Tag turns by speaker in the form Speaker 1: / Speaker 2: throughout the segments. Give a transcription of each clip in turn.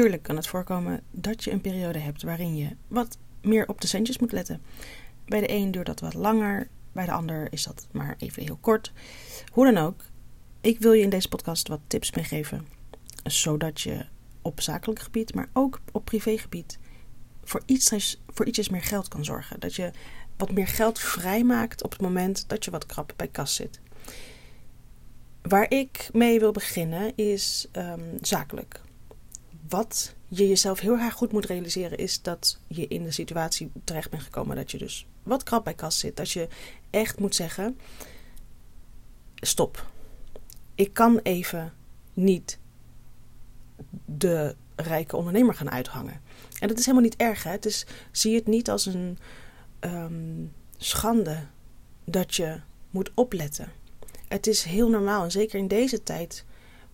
Speaker 1: Tuurlijk kan het voorkomen dat je een periode hebt waarin je wat meer op de centjes moet letten. Bij de een duurt dat wat langer, bij de ander is dat maar even heel kort. Hoe dan ook, ik wil je in deze podcast wat tips meegeven, zodat je op zakelijk gebied, maar ook op privégebied voor iets, voor iets meer geld kan zorgen. Dat je wat meer geld vrijmaakt op het moment dat je wat krap bij kas zit. Waar ik mee wil beginnen is um, zakelijk. Wat je jezelf heel erg goed moet realiseren is dat je in de situatie terecht bent gekomen dat je dus wat krap bij kas zit. Dat je echt moet zeggen: stop. Ik kan even niet de rijke ondernemer gaan uithangen. En dat is helemaal niet erg. Hè? Het is, zie het niet als een ehm, schande dat je moet opletten. Het is heel normaal. En zeker in deze tijd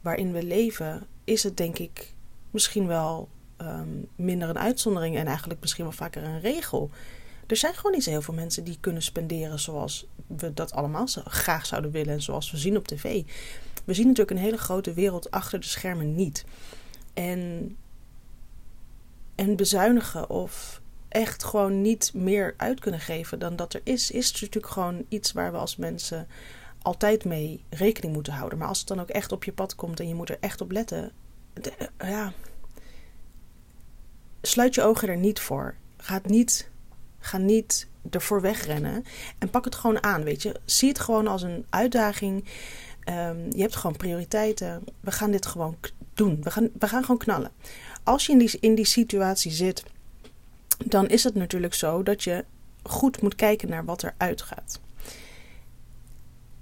Speaker 1: waarin we leven, is het denk ik misschien wel ehm, minder een uitzondering en eigenlijk misschien wel vaker een regel. Er zijn gewoon niet zo heel veel mensen die kunnen spenderen zoals we dat allemaal zo graag zouden willen en zoals we zien op tv. We zien natuurlijk een hele grote wereld achter de schermen niet. En, en bezuinigen of echt gewoon niet meer uit kunnen geven dan dat er is, is natuurlijk gewoon iets waar we als mensen altijd mee rekening moeten houden. Maar als het dan ook echt op je pad komt en je moet er echt op letten, ja, sluit je ogen er niet voor. Ga niet, ga niet ervoor wegrennen en pak het gewoon aan, weet je. Zie het gewoon als een uitdaging. Um, je hebt gewoon prioriteiten. We gaan dit gewoon doen. We gaan, we gaan gewoon knallen. Als je in die, in die situatie zit, dan is het natuurlijk zo dat je goed moet kijken naar wat er uitgaat.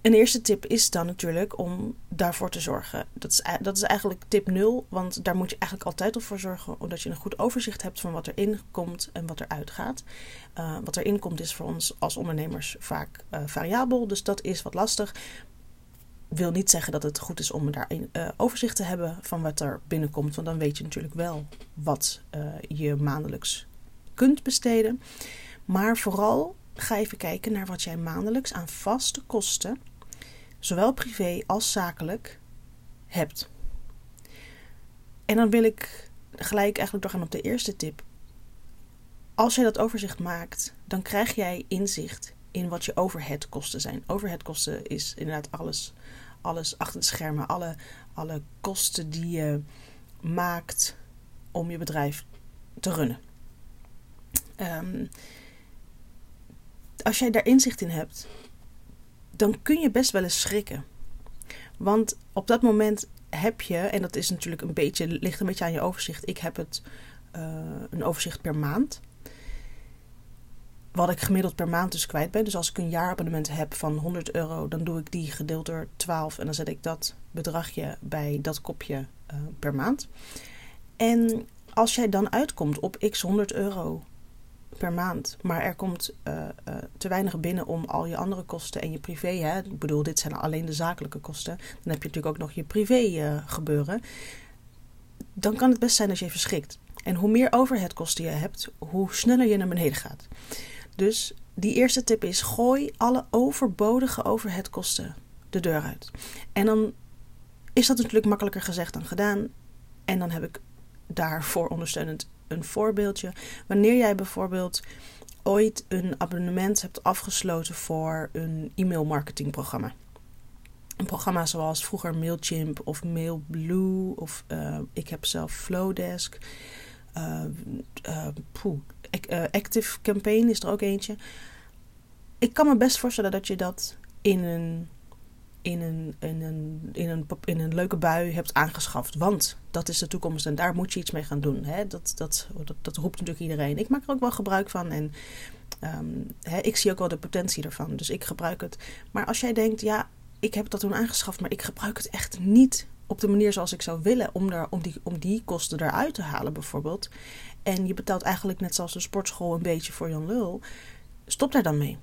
Speaker 1: Een eerste tip is dan natuurlijk om daarvoor te zorgen. Dat is, dat is eigenlijk tip 0, want daar moet je eigenlijk altijd op voor zorgen, omdat je een goed overzicht hebt van wat erin komt en wat eruit gaat. Uh, wat erin komt is voor ons als ondernemers vaak uh, variabel, dus dat is wat lastig. Wil niet zeggen dat het goed is om daar uh, overzicht te hebben van wat er binnenkomt, want dan weet je natuurlijk wel wat je maandelijks kunt besteden. Maar vooral ga even kijken naar wat jij maandelijks aan vaste kosten zowel privé als zakelijk, hebt. En dan wil ik gelijk eigenlijk doorgaan op de eerste tip. Als jij dat overzicht maakt, dan krijg jij inzicht in wat je overheadkosten zijn. Overheadkosten is inderdaad alles, alles achter de schermen, alle, alle kosten die je maakt om je bedrijf te runnen. Um, als jij daar inzicht in hebt, dan kun je best wel eens schrikken. Want op dat moment heb je, en dat is natuurlijk een beetje, ligt een beetje aan je overzicht. Ik heb het uh, een overzicht per maand. Wat ik gemiddeld per maand dus kwijt ben. Dus als ik een jaarabonnement heb van 100 euro, dan doe ik die gedeeld door 12 en dan zet ik dat bedragje bij dat kopje uh, per maand. En als jij dan uitkomt op x 100 euro per maand. Maar er komt uh, uh, te weinig binnen om al je andere kosten en je privé. Hè, ik bedoel, dit zijn alleen de zakelijke kosten. Dan heb je natuurlijk ook nog je privé uh, gebeuren. Dan kan het best zijn dat je even schikt. En hoe meer overheadkosten je hebt, hoe sneller je naar beneden gaat. Dus die eerste tip is: gooi alle overbodige overheadkosten de deur uit. En dan is dat natuurlijk makkelijker gezegd dan gedaan. En dan heb ik daarvoor ondersteunend een voorbeeldje. Wanneer jij bijvoorbeeld ooit een abonnement hebt afgesloten voor een e-mail marketingprogramma. Een programma zoals vroeger Mailchimp of Mailblue of uh, ik heb zelf Flowdesk. Uh, Active Campaign is er ook eentje. Ik kan me best voorstellen dat je dat in een in een, in, een, in, een, in een leuke bui hebt aangeschaft. Want dat is de toekomst en daar moet je iets mee gaan doen. Hè? Dat, dat, dat, roept natuurlijk iedereen. Ik maak er ook wel gebruik van en um, hè, ik zie ook wel de potentie ervan. Dus ik gebruik het. Maar als jij denkt, ja, ik heb dat toen aangeschaft, maar ik gebruik het echt niet op de manier zoals ik zou willen om, daar, om, die, om die kosten eruit te halen, bijvoorbeeld. En je betaalt eigenlijk net zoals een sportschool een beetje voor Jan Lul. Stop daar dan mee.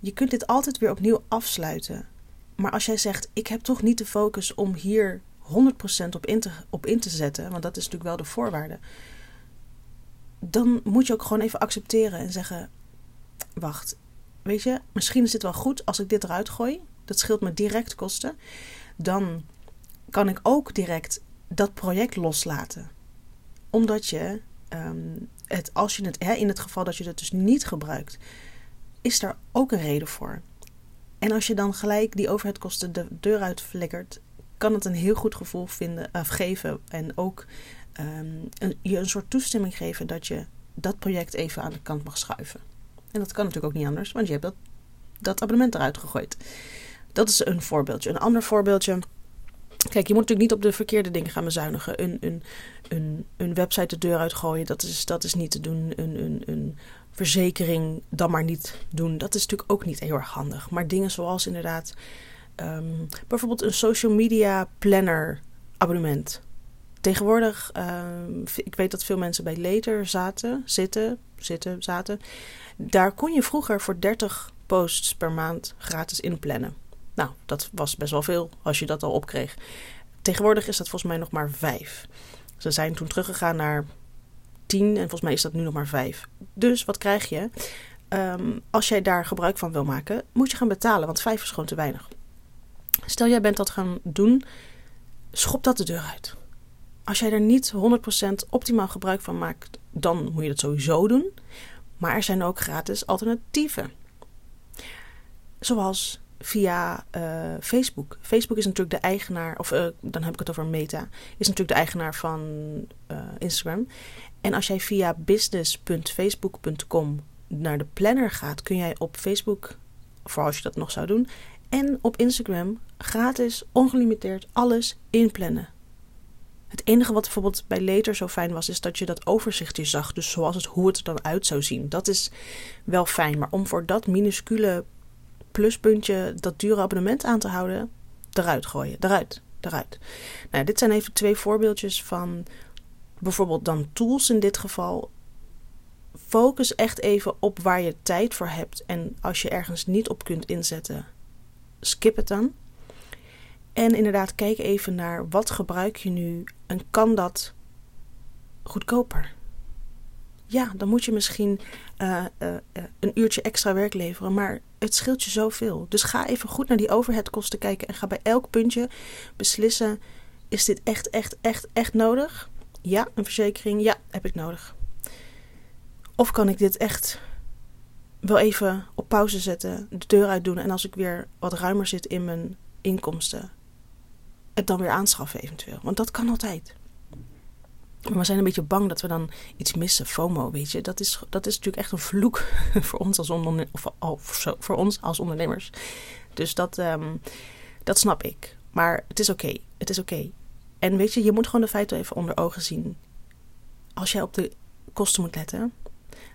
Speaker 1: Je kunt dit altijd weer opnieuw afsluiten. Maar als jij zegt, ik heb toch niet de focus om hier 100% op in, te, op in te zetten, want dat is natuurlijk wel de voorwaarde, dan moet je ook gewoon even accepteren en zeggen: Wacht, weet je, misschien is dit wel goed als ik dit eruit gooi. Dat scheelt me direct kosten. Dan kan ik ook direct dat project loslaten. Omdat je ehm, het, als je het, hè, in het geval dat je het dus niet gebruikt, is daar ook een reden voor. En als je dan gelijk die overheidkosten de deur uit flikkert, kan het een heel goed gevoel vinden, uh, geven. En ook um, een, je een soort toestemming geven dat je dat project even aan de kant mag schuiven. En dat kan natuurlijk ook niet anders, want je hebt dat, dat abonnement eruit gegooid. Dat is een voorbeeldje. Een ander voorbeeldje. Kijk, je moet natuurlijk niet op de verkeerde dingen gaan bezuinigen. Een, een, een, een website de deur uitgooien, dat is, dat is niet te doen. Een, een, een verzekering dan maar niet doen. Dat is natuurlijk ook niet heel erg handig. Maar dingen zoals inderdaad um, bijvoorbeeld een social media planner abonnement. Tegenwoordig, um, ik weet dat veel mensen bij Later zaten, zitten, zitten, zaten. Daar kon je vroeger voor 30 posts per maand gratis inplannen. Nou, dat was best wel veel als je dat al opkreeg. Tegenwoordig is dat volgens mij nog maar 5. Ze zijn toen teruggegaan naar 10 en volgens mij is dat nu nog maar 5. Dus wat krijg je? Um, als jij daar gebruik van wil maken, moet je gaan betalen, want 5 is gewoon te weinig. Stel jij bent dat gaan doen, schop dat de deur uit. Als jij er niet 100% optimaal gebruik van maakt, dan moet je dat sowieso doen. Maar er zijn ook gratis alternatieven. Zoals via uh, Facebook. Facebook is natuurlijk de eigenaar, of uh, dan heb ik het over Meta, is natuurlijk de eigenaar van uh, Instagram. En als jij via business.facebook.com naar de planner gaat, kun jij op Facebook, voor als je dat nog zou doen, en op Instagram gratis, ongelimiteerd alles inplannen. Het enige wat bijvoorbeeld bij Later zo fijn was, is dat je dat overzichtje zag. Dus zoals het, hoe het er dan uit zou zien. Dat is wel fijn. Maar om voor dat minuscule pluspuntje, dat dure abonnement aan te houden, eruit gooien. Eruit, eruit. Nou, dit zijn even twee voorbeeldjes van bijvoorbeeld dan tools in dit geval. Focus echt even op waar je tijd voor hebt. En als je ergens niet op kunt inzetten, skip het dan. En inderdaad, kijk even naar wat gebruik je nu en kan dat goedkoper? Ja, dan moet je misschien uh, uh, een uurtje extra werk leveren, maar het scheelt je zoveel. Dus ga even goed naar die overheadkosten kijken en ga bij elk puntje beslissen: is dit echt, echt, echt, echt nodig? Ja, een verzekering, ja, heb ik nodig. Of kan ik dit echt wel even op pauze zetten, de deur uit doen en als ik weer wat ruimer zit in mijn inkomsten, het dan weer aanschaffen eventueel. Want dat kan altijd. We zijn een beetje bang dat we dan iets missen. FOMO, weet je. Dat is, dat is natuurlijk echt een vloek voor ons als, onderne of, zo, voor ons als ondernemers. Dus dat, um, dat snap ik. Maar het is oké. Het is oké. En weet je, je moet gewoon de feiten even onder ogen zien. Als jij op de kosten moet letten,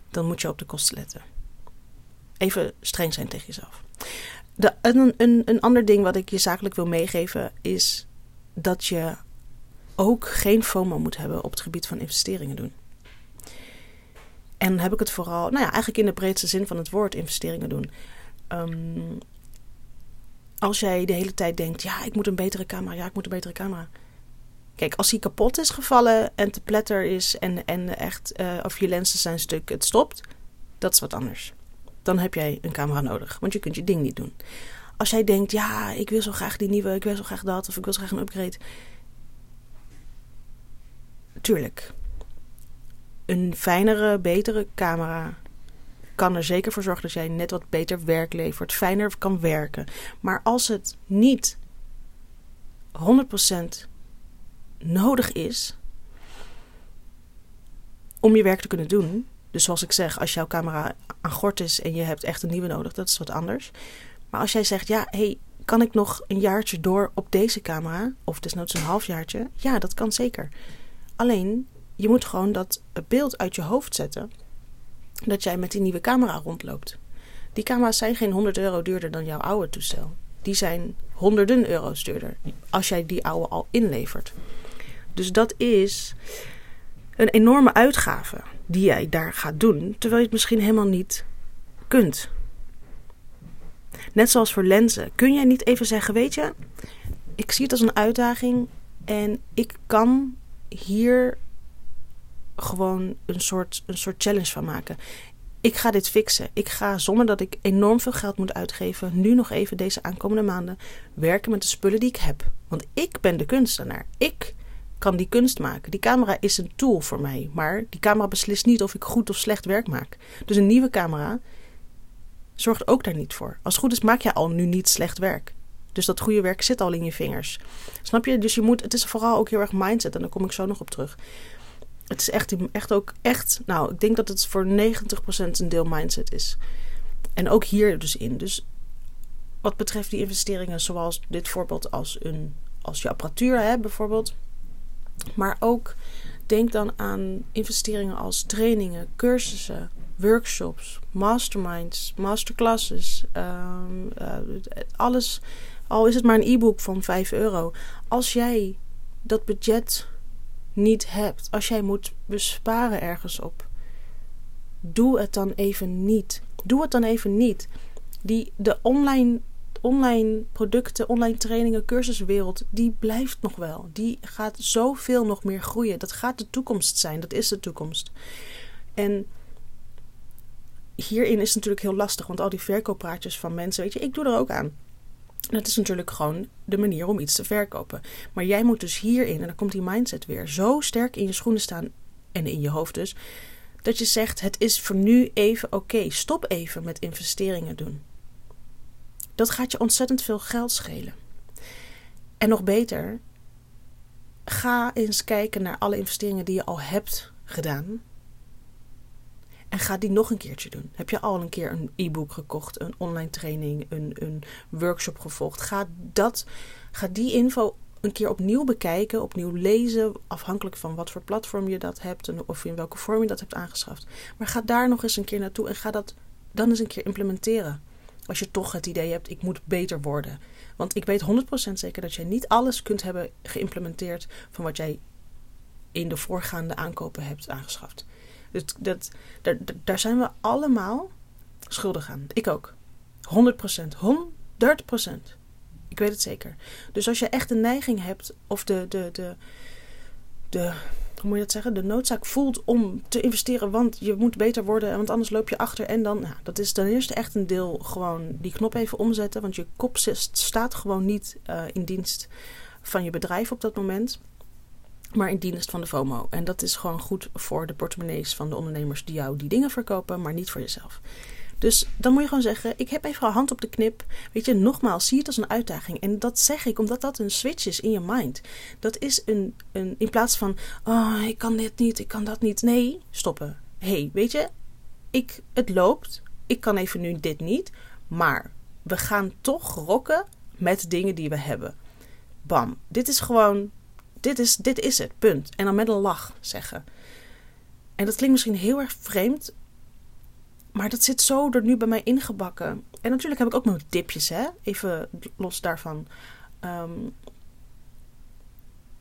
Speaker 1: dan moet je op de kosten letten. Even streng zijn tegen jezelf. De, een, een, een ander ding wat ik je zakelijk wil meegeven is dat je ook geen FOMO moet hebben op het gebied van investeringen doen. En dan heb ik het vooral, nou ja, eigenlijk in de breedste zin van het woord investeringen doen. Um, als jij de hele tijd denkt, ja, ik moet een betere camera, ja, ik moet een betere camera. Kijk, als hij kapot is gevallen en te pletter is en, en echt, uh, of je lenzen zijn stuk, het stopt, dat is wat anders. Dan heb jij een camera nodig, want je kunt je ding niet doen. Als jij denkt, ja, ik wil zo graag die nieuwe, ik wil zo graag dat, of ik wil zo graag een upgrade. Tuurlijk. Een fijnere, betere camera kan er zeker voor zorgen dat jij net wat beter werk levert, fijner kan werken. Maar als het niet 100% nodig is om je werk te kunnen doen. Dus zoals ik zeg, als jouw camera aan gort is en je hebt echt een nieuwe nodig, dat is wat anders. Maar als jij zegt, ja, hey, kan ik nog een jaartje door op deze camera? Of desnoods een halfjaartje? Ja, dat kan zeker. Alleen, je moet gewoon dat beeld uit je hoofd zetten. Dat jij met die nieuwe camera rondloopt. Die camera's zijn geen 100 euro duurder dan jouw oude toestel. Die zijn honderden euro's duurder. Als jij die oude al inlevert. Dus dat is een enorme uitgave die jij daar gaat doen, terwijl je het misschien helemaal niet kunt. Net zoals voor lenzen. Kun jij niet even zeggen: Weet je, ik zie het als een uitdaging en ik kan hier gewoon een soort, een soort challenge van maken. Ik ga dit fixen. Ik ga zonder dat ik enorm veel geld moet uitgeven, nu nog even deze aankomende maanden werken met de spullen die ik heb. Want ik ben de kunstenaar. Ik kan die kunst maken. Die camera is een tool voor mij, maar die camera beslist niet of ik goed of slecht werk maak. Dus een nieuwe camera zorgt ook daar niet voor. Als het goed is, maak je al nu niet slecht werk. Dus dat goede werk zit al in je vingers. Snap je? Dus je moet, het is vooral ook heel erg mindset en daar kom ik zo nog op terug. Het is echt, echt ook echt, nou, ik denk dat het voor 90% een deel mindset is. En ook hier dus in. Dus wat betreft die investeringen, zoals dit voorbeeld als, een, als je apparatuur hebt bijvoorbeeld. Maar ook denk dan aan investeringen als trainingen, cursussen, workshops, masterminds, masterclasses. Um, uh, alles, al is het maar een e-book van 5 euro. Als jij dat budget niet hebt, als jij moet besparen ergens op, doe het dan even niet. Doe het dan even niet. Die, de online, online producten, online trainingen, cursuswereld, die blijft nog wel. Die gaat zoveel nog meer groeien. Dat gaat de toekomst zijn. Dat is de toekomst. En hierin is het natuurlijk heel lastig, want al die verkooppraatjes van mensen, weet je, ik doe er ook aan. Dat is natuurlijk gewoon de manier om iets te verkopen. Maar jij moet dus hierin, en dan komt die mindset weer, zo sterk in je schoenen staan en in je hoofd dus, dat je zegt: het is voor nu even oké, stop even met investeringen doen. Dat gaat je ontzettend veel geld schelen. En nog beter, ga eens kijken naar alle investeringen die je al hebt gedaan. En ga die nog een keertje doen. Heb je al een keer een e-book gekocht, een online training, een, een workshop gevolgd? Ga, dat, ga die info een keer opnieuw bekijken, opnieuw lezen, afhankelijk van wat voor platform je dat hebt en of in welke vorm je dat hebt aangeschaft. Maar ga daar nog eens een keer naartoe en ga dat dan eens een keer implementeren. Als je toch het idee hebt, ik moet beter worden. Want ik weet 100% zeker dat jij niet alles kunt hebben geïmplementeerd van wat jij in de voorgaande aankopen hebt aangeschaft. Dus dat, daar, zijn we allemaal schuldig aan. Ik ook. 100%. 130%. Ik weet het zeker. Dus als je echt de neiging hebt, of de, de, de, de, hoe moet je dat zeggen? De noodzaak voelt om te investeren, want je moet beter worden, want anders loop je achter. En dan, nou, dat is ten eerste echt een deel gewoon die knop even omzetten, want je kop staat gewoon niet uh, in dienst van je bedrijf op dat moment maar in dienst van de FOMO. En dat is gewoon goed voor de portemonnees van de ondernemers die jou die dingen verkopen, maar niet voor jezelf. Dus dan moet je gewoon zeggen: Ik heb even een hand op de knip. Weet je, nogmaals, zie het als een uitdaging. En dat zeg ik omdat dat een switch is in je mind. Dat is een, een in plaats van: Oh, ik kan dit niet, ik kan dat niet. Nee, stoppen. hey, weet je, ik, het loopt. Ik kan even nu dit niet. Maar we gaan toch rocken met dingen die we hebben. Bam. Dit is gewoon dit is, dit is het, punt. En dan met een lach zeggen. En dat klinkt misschien heel erg vreemd, maar dat zit zo er nu bij mij ingebakken. En natuurlijk heb ik ook mijn tipjes, hè? even los daarvan. Ehm,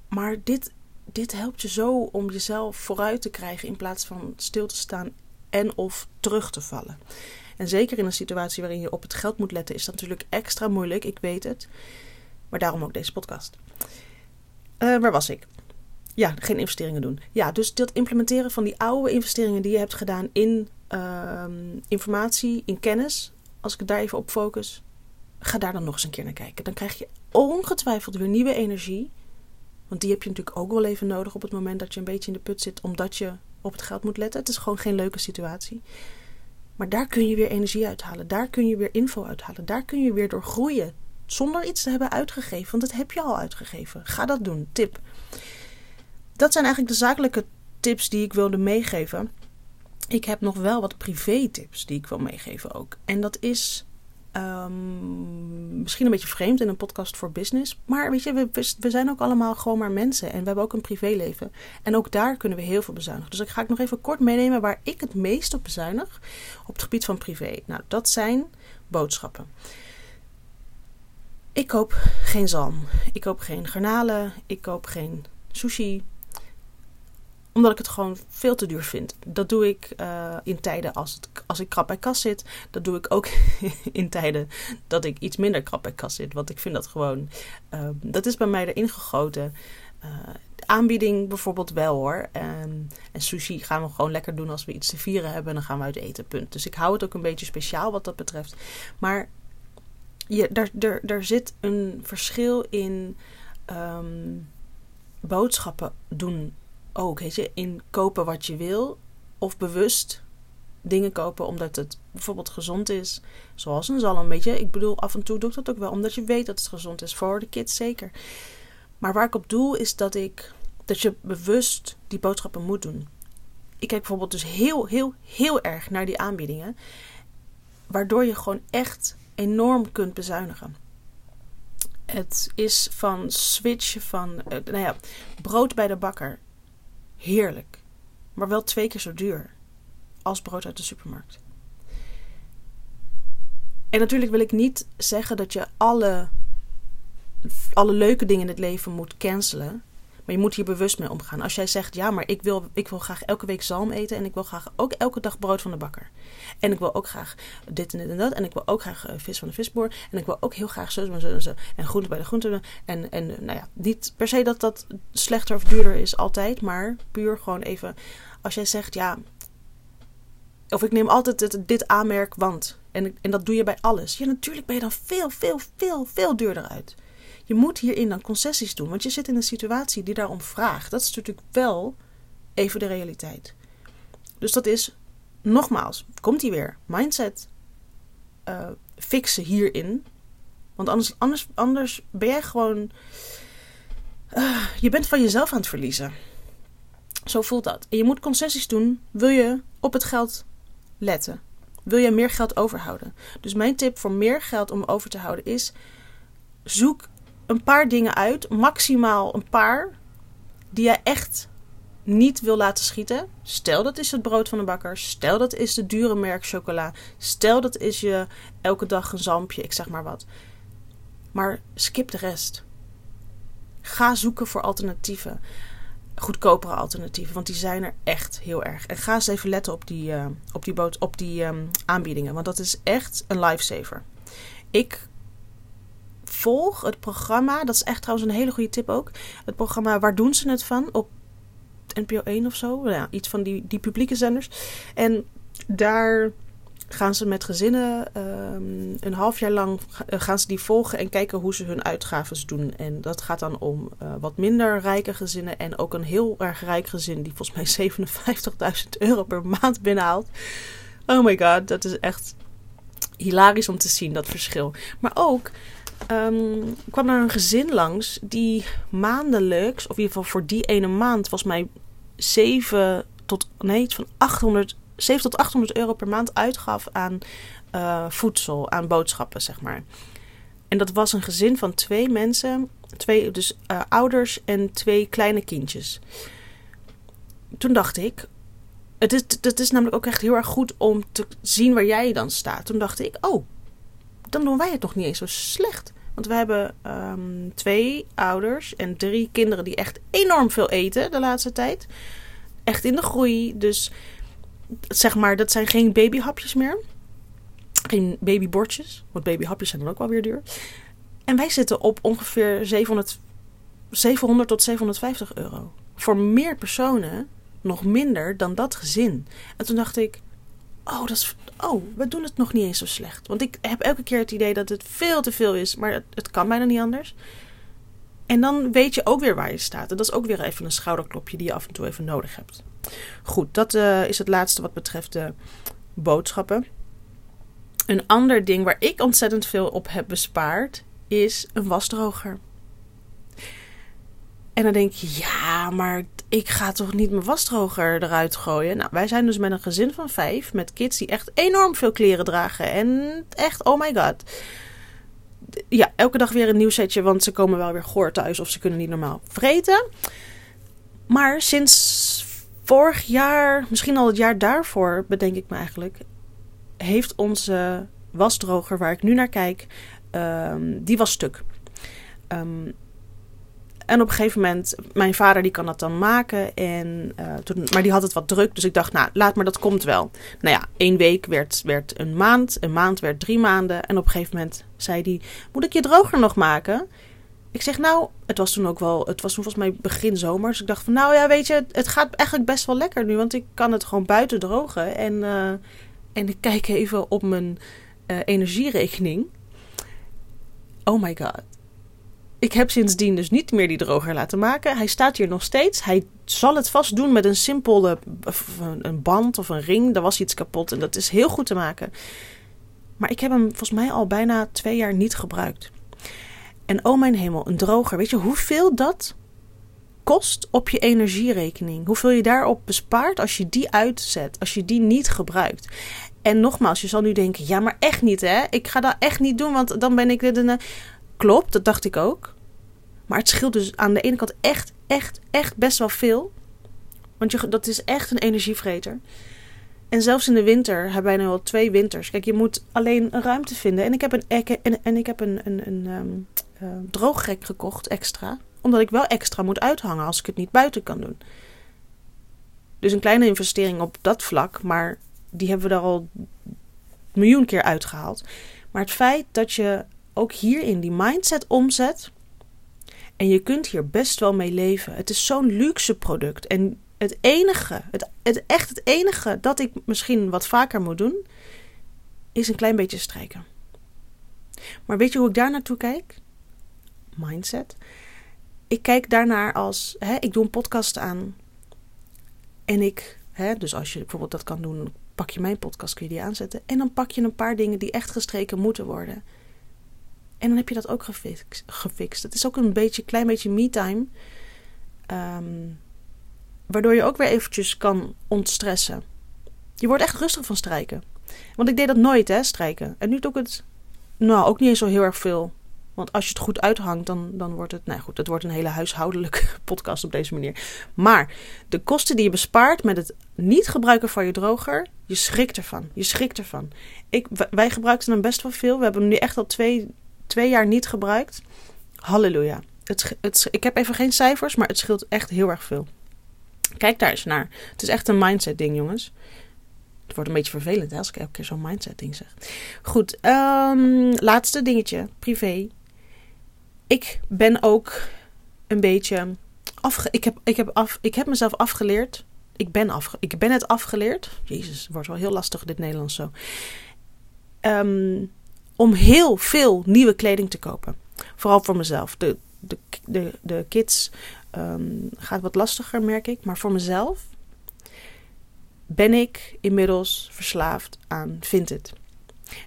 Speaker 1: maar dit, dit helpt je zo om jezelf vooruit te krijgen in plaats van stil te staan en of terug te vallen. En zeker in een situatie waarin je op het geld moet letten, is dat natuurlijk extra moeilijk, ik weet het. Maar daarom ook deze podcast. Uh, waar was ik? Ja, geen investeringen doen. Ja, dus dat implementeren van die oude investeringen die je hebt gedaan in uh, informatie, in kennis. Als ik daar even op focus, ga daar dan nog eens een keer naar kijken. Dan krijg je ongetwijfeld weer nieuwe energie. Want die heb je natuurlijk ook wel even nodig op het moment dat je een beetje in de put zit, omdat je op het geld moet letten. Het is gewoon geen leuke situatie. Maar daar kun je weer energie uithalen. Daar kun je weer info uithalen. Daar kun je weer door groeien zonder iets te hebben uitgegeven. Want dat heb je al uitgegeven. Ga dat doen. Tip. Dat zijn eigenlijk de zakelijke tips die ik wilde meegeven. Ik heb nog wel wat privé tips die ik wil meegeven ook. En dat is um, misschien een beetje vreemd in een podcast voor business. Maar weet je, we, we zijn ook allemaal gewoon maar mensen. En we hebben ook een privéleven. En ook daar kunnen we heel veel bezuinigen. Dus ik ga ik nog even kort meenemen waar ik het meest op bezuinig. Op het gebied van privé. Nou, dat zijn boodschappen. Ik koop geen zalm. Ik koop geen garnalen. Ik koop geen sushi. Omdat ik het gewoon veel te duur vind. Dat doe ik uh, in tijden als, het, als ik krap bij kas zit. Dat doe ik ook in tijden dat ik iets minder krap bij kas zit. Want ik vind dat gewoon. Uh, dat is bij mij erin gegoten. Uh, aanbieding bijvoorbeeld wel hoor. En, en, sushi gaan we gewoon lekker doen als we iets te vieren hebben. En dan gaan we uit eten, punt. Dus ik hou het ook een beetje speciaal wat dat betreft. Maar je, daar, daar, daar zit een verschil in. Um, boodschappen doen ook. Weet in kopen wat je wil of bewust dingen kopen omdat het bijvoorbeeld gezond is. Zoals een zalm, weet je. Ik bedoel, af en toe doe ik dat ook wel omdat je weet dat het gezond is. Voor de kids zeker. Maar waar ik op doel is dat ik dat je bewust die boodschappen moet doen. Ik kijk bijvoorbeeld dus heel, heel, heel erg naar die aanbiedingen. Waardoor je gewoon echt enorm kunt bezuinigen. Het is van switch van, eh, nou ja, brood bij de bakker. Heerlijk. Maar wel twee keer zo duur als brood uit de supermarkt. En natuurlijk wil ik niet zeggen dat je alle, alle leuke dingen in het leven moet cancelen. Maar je moet hier bewust mee omgaan. Als jij zegt, ja, maar ik wil, ik wil graag elke week zalm eten. En ik wil graag ook elke dag brood van de bakker. En ik wil ook graag dit en dit en dat. En ik wil ook graag eh, vis van de visboer. En ik wil ook heel graag zo en zo en zo. En groente bij de groente. En, en nou ja, niet per se dat dat slechter of duurder is altijd. Maar puur gewoon even. Als jij zegt, ja, of ik neem altijd het, dit aanmerk, want. En, en dat doe je bij alles. Ja, natuurlijk ben je dan veel, veel, veel, veel duurder uit. Je moet hierin dan concessies doen, want je zit in een situatie die daarom vraagt. Dat is natuurlijk wel even de realiteit. Dus dat is, nogmaals, komt hij weer, mindset uh, fixen hierin. Want anders, anders, anders ben jij gewoon. Uh, je bent van jezelf aan het verliezen. Zo voelt dat. En je moet concessies doen. Wil je op het geld letten? Wil je meer geld overhouden? Dus mijn tip voor meer geld om over te houden is: zoek een paar dingen uit, maximaal een paar, die je echt niet wil laten schieten. Stel dat is het brood van de bakker. Stel dat is de dure merk chocola. Stel dat is je elke dag een zampje, ik zeg maar wat. Maar skip de rest. Ga zoeken voor alternatieven goedkopere alternatieven. Want die zijn er echt heel erg. En ga eens even letten op die, uh, op die, boot, op die um, aanbiedingen. Want dat is echt een lifesaver. Ik volg het programma. Dat is echt trouwens een hele goede tip ook. Het programma Waar doen ze het van? Op NPO 1 of zo. Ja, iets van die, die publieke zenders. En daar gaan ze met gezinnen um, een half jaar lang eh, gaan ze die volgen en kijken hoe ze hun uitgaven doen. En dat gaat dan om uh, wat minder rijke gezinnen en ook een heel erg rijk gezin die volgens mij 57.000 euro per maand binnenhaalt. Oh my god, dat is echt hilarisch om te zien, dat verschil. Maar ook um, kwam er een gezin langs die maandelijks, of in ieder geval voor die ene maand, volgens mij 7 tot, nee, van 800 7 tot 800 euro per maand uitgaf aan uh, voedsel, aan boodschappen, zeg maar. En dat was een gezin van twee mensen, twee, dus uh, ouders en twee kleine kindjes. Toen dacht ik, het is, het is namelijk ook echt heel erg goed om te zien waar jij dan staat. Toen dacht ik, oh, dan doen wij het nog niet eens zo slecht. Want we hebben um, twee ouders en drie kinderen die echt enorm veel eten de laatste tijd. Echt in de groei. Dus zeg maar, dat zijn geen babyhapjes meer. Geen babybordjes. Want babyhapjes zijn dan ook wel weer duur. En wij zitten op ongeveer 700, 700 tot 750 euro. Voor meer personen nog minder dan dat gezin. En toen dacht ik, oh, dat is, oh, we doen het nog niet eens zo slecht. Want ik heb elke keer het idee dat het veel te veel is, maar het, kan bijna niet anders. En dan weet je ook weer waar je staat. En dat is ook weer even een schouderklopje die je af en toe even nodig hebt. Goed, dat uh, is het laatste wat betreft de boodschappen. Een ander ding waar ik ontzettend veel op heb bespaard is een wasdroger. En dan denk je, ja, maar ik ga toch niet mijn wasdroger eruit gooien? Nou, wij zijn dus met een gezin van vijf, met kids die echt enorm veel kleren dragen. En echt, oh my god. Ja, elke dag weer een nieuw setje, want ze komen wel weer goor thuis of ze kunnen niet normaal vreten. Maar sinds vorig jaar, misschien al het jaar daarvoor, bedenk ik me eigenlijk, heeft onze wasdroger waar ik nu naar kijk, um, die was stuk. Um, en op een gegeven moment, mijn vader die kan dat dan maken. En, uh, toen, maar die had het wat druk. Dus ik dacht, nou, laat maar, dat komt wel. Nou ja, één week werd, werd een maand. Een maand werd drie maanden. En op een gegeven moment zei hij, moet ik je droger nog maken? Ik zeg nou, het was toen ook wel, het was toen volgens mij begin zomer. Dus ik dacht van nou ja, weet je, het gaat eigenlijk best wel lekker nu. Want ik kan het gewoon buiten drogen. En, uh, en ik kijk even op mijn uh, energierekening. Oh my god. Ik heb sindsdien dus niet meer die droger laten maken. Hij staat hier nog steeds. Hij zal het vast doen met een simpele een band of een ring. Er was iets kapot en dat is heel goed te maken. Maar ik heb hem volgens mij al bijna twee jaar niet gebruikt. En oh mijn hemel, een droger. Weet je hoeveel dat kost op je energierekening? Hoeveel je daarop bespaart als je die uitzet, als je die niet gebruikt? En nogmaals, je zal nu denken: ja, maar echt niet, hè? Ik ga dat echt niet doen, want dan ben ik. De, Klopt, dat dacht ik ook. Maar het scheelt dus aan de ene kant echt, echt, echt best wel veel. Want je, dat is echt een energievreter. En zelfs in de winter hebben wij nu al twee winters. Kijk, je moet alleen een ruimte vinden. En ik heb een, en, ik heb een, een, een, um, uh, droogrek gekocht extra. Omdat ik wel extra moet uithangen als ik het niet buiten kan doen. Dus een kleine investering op dat vlak. Maar die hebben we daar al een miljoen keer uitgehaald. Maar het feit dat je ook hierin die mindset omzet. En je kunt hier best wel mee leven. Het is zo'n luxe product. En het enige, het, echt het enige dat ik misschien wat vaker moet doen, is een klein beetje strijken. Maar weet je hoe ik daar naartoe kijk? Mindset. Ik kijk daarnaar als, hè, ik doe een podcast aan. En ik, hè, dus als je bijvoorbeeld dat kan doen, pak je mijn podcast, kun je die aanzetten. En dan pak je een paar dingen die echt gestreken moeten worden. En dan heb je dat ook gefixt. gefixt. Het is ook een beetje, klein beetje me-time. Um, Waardoor je ook weer eventjes kan ontstressen. Je wordt echt rustig van strijken. Want ik deed dat nooit, hè, strijken. En nu doe ik het, nou, ook niet eens zo heel erg veel. Want als je het goed uithangt, dan, dan wordt het, nou goed, het wordt een hele huishoudelijke podcast op deze manier. Maar de kosten die je bespaart met het niet gebruiken van je droger, je schrikt ervan. Je schrikt ervan. Ik, wij gebruikten hem best wel veel. We hebben hem nu echt al twee, twee jaar niet gebruikt. Halleluja. Het, het, ik heb even geen cijfers, maar het scheelt echt heel erg veel. Kijk daar eens naar. Het is echt een mindset ding, jongens. Het wordt een beetje vervelend hè, als ik elke keer zo'n mindset ding zeg. Goed, um, laatste dingetje, privé. Ik ben ook een beetje afge... Ik heb, ik heb, af, ik heb mezelf afgeleerd. Ik ben, afge, ik ben het afgeleerd. Jezus, het wordt wel heel lastig dit Nederlands zo. Um, om heel veel nieuwe kleding te kopen. Vooral voor mezelf. De, de, de, de kids um, gaat wat lastiger, merk ik. Maar voor mezelf ben ik inmiddels verslaafd aan Vinted.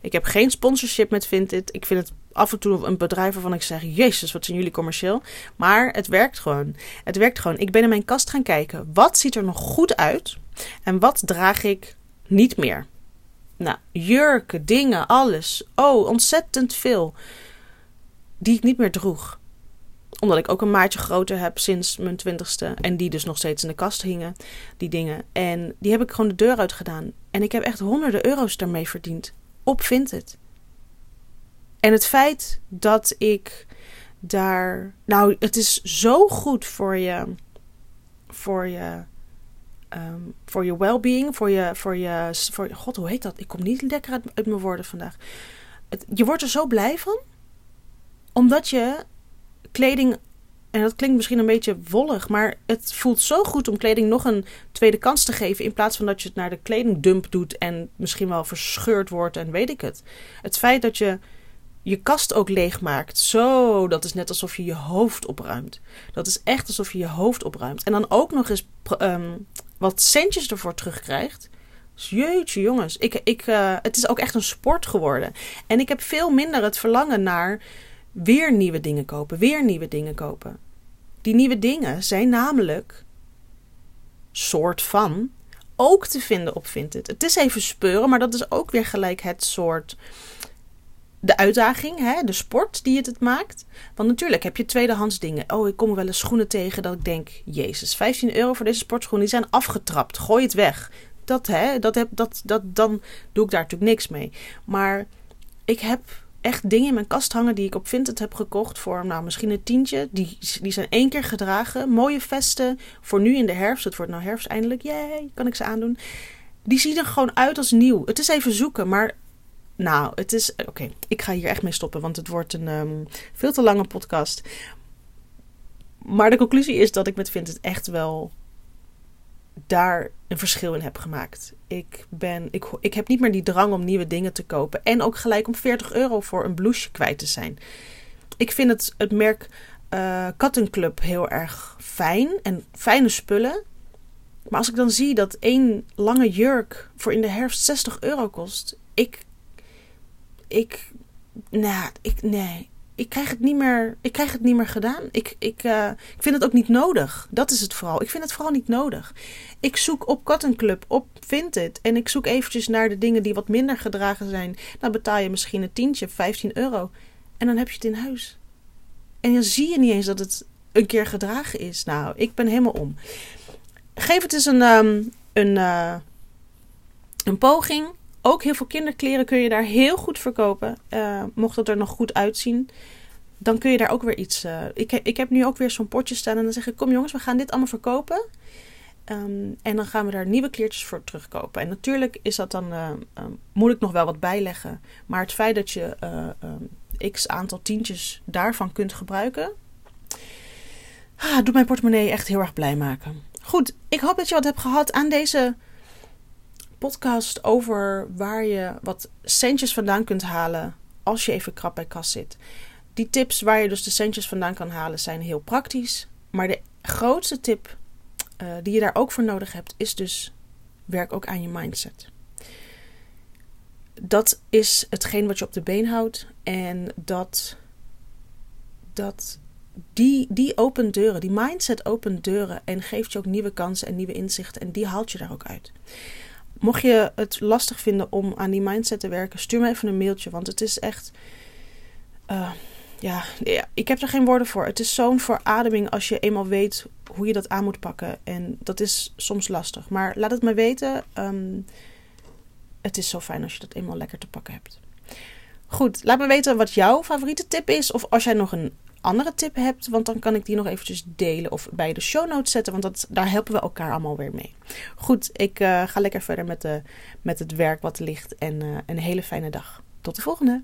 Speaker 1: Ik heb geen sponsorship met Vinted. Ik vind het af en toe een bedrijf waarvan ik zeg: Jezus, wat zijn jullie commercieel? Maar het werkt gewoon. Het werkt gewoon. Ik ben in mijn kast gaan kijken. Wat ziet er nog goed uit? En wat draag ik niet meer? Nou, jurken, dingen, alles. Oh, ontzettend veel. Die ik niet meer droeg omdat ik ook een maatje groter heb sinds mijn twintigste. En die dus nog steeds in de kast hingen. Die dingen. En die heb ik gewoon de deur uit gedaan. En ik heb echt honderden euro's daarmee verdiend. Op Vinted. En het feit dat ik daar. Nou, het is zo goed voor je. Voor je. Um, voor je well-being. Voor je, voor je. Voor, God, hoe heet dat? Ik kom niet lekker uit, mijn woorden vandaag. Het, je wordt er zo blij van. Omdat je kleding, en dat klinkt misschien een beetje wollig, maar het voelt zo goed om kleding nog een tweede kans te geven. In plaats van dat je het naar de kledingdump doet en misschien wel verscheurd wordt en weet ik het. Het feit dat je je kast ook leeg maakt. Zo, dat is net alsof je je hoofd opruimt. Dat is echt alsof je je hoofd opruimt. En dan ook nog eens um, wat centjes ervoor terugkrijgt. Dus jeetje jongens, ik, ik, uh, het is ook echt een sport geworden. En ik heb veel minder het verlangen naar weer nieuwe dingen kopen, weer nieuwe dingen kopen. Die nieuwe dingen zijn namelijk soort van ook te vinden op Vinted. Het is even speuren, maar dat is ook weer gelijk het soort de uitdaging, hè, de sport die het, het maakt. Want natuurlijk heb je tweedehands dingen. Oh, ik kom wel eens schoenen tegen dat ik denk: Jezus, 15 euro voor deze sportschoenen, die zijn afgetrapt. Gooi het weg. Dat, hè, dat heb, dat, dat, dan doe ik daar natuurlijk niks mee. Maar ik heb echt dingen in mijn kast hangen die ik op Vinted heb gekocht voor nou, misschien een tientje. Die, die zijn één keer gedragen. Mooie vesten voor nu in de herfst. Het wordt nou herfst eindelijk. Jee, kan ik ze aandoen. Die zien er gewoon uit als nieuw. Het is even zoeken, maar nou, het is... Oké, ik ga hier echt mee stoppen, want het wordt een um, veel te lange podcast. Maar de conclusie is dat ik met Vinted echt wel daar een verschil in heb gemaakt. Ik, ben, ik, ik heb niet meer die drang om nieuwe dingen te kopen. En ook gelijk om 40 euro voor een blouseje kwijt te zijn. ik vind het, het merk uh, Cotton Club heel erg fijn en fijne spullen. Maar als ik dan zie dat één lange jurk voor in de herfst 60 euro kost, ik, ik, nou, ik, nee, ik krijg het niet meer, ik krijg het niet meer gedaan. Ik, ik, uh, ik vind het ook niet nodig. Dat is het vooral. Ik vind het vooral niet nodig. Ik zoek op Cotton Club, op Vinted. En ik zoek eventjes naar de dingen die wat minder gedragen zijn. Dan betaal je misschien een tientje, 15 euro. En dan heb je het in huis. En dan zie je niet eens dat het een keer gedragen is. Nou, ik ben helemaal om. Geef het eens een, um, een, uh, een poging. Ook heel veel kinderkleren kun je daar heel goed verkopen. Uh, mocht het er nog goed uitzien. Dan kun je daar ook weer iets. Uh, ik, ik heb nu ook weer zo'n potje staan. En dan zeg ik: Kom jongens, we gaan dit allemaal verkopen. Um, en dan gaan we daar nieuwe kleertjes voor terugkopen. En natuurlijk is dat dan. Uh, um, moet ik nog wel wat bijleggen. Maar het feit dat je um, x aantal tientjes daarvan kunt gebruiken. Ah, doet mijn portemonnee echt heel erg blij maken. Goed, ik hoop dat je wat hebt gehad aan deze podcast over waar je wat centjes vandaan kunt halen als je even krap bij kas zit. Die tips waar je dus de centjes vandaan kan halen zijn heel praktisch. Maar de grootste tip uh, die je daar ook voor nodig hebt is dus werk ook aan je mindset. Dat is hetgeen wat je op de been houdt en dat, dat die, die opent deuren, die mindset opent deuren en geeft je ook nieuwe kansen en nieuwe inzichten en die haalt je daar ook uit. Mocht je het lastig vinden om aan die mindset te werken, stuur me even een mailtje. Want het is echt. Uh, ja, ik heb er geen woorden voor. Het is zo'n verademing als je eenmaal weet hoe je dat aan moet pakken. En dat is soms lastig. Maar laat het me weten. Um, het is zo fijn als je dat eenmaal lekker te pakken hebt. Goed, laat me weten wat jouw favoriete tip is. Of als jij nog een andere tip hebt, want dan kan ik die nog eventjes delen of bij de show notes zetten, want dat, daar helpen we elkaar allemaal weer mee. Goed, ik uh, ga lekker verder met, de, met het werk wat ligt en uh, een hele fijne dag. Tot de volgende!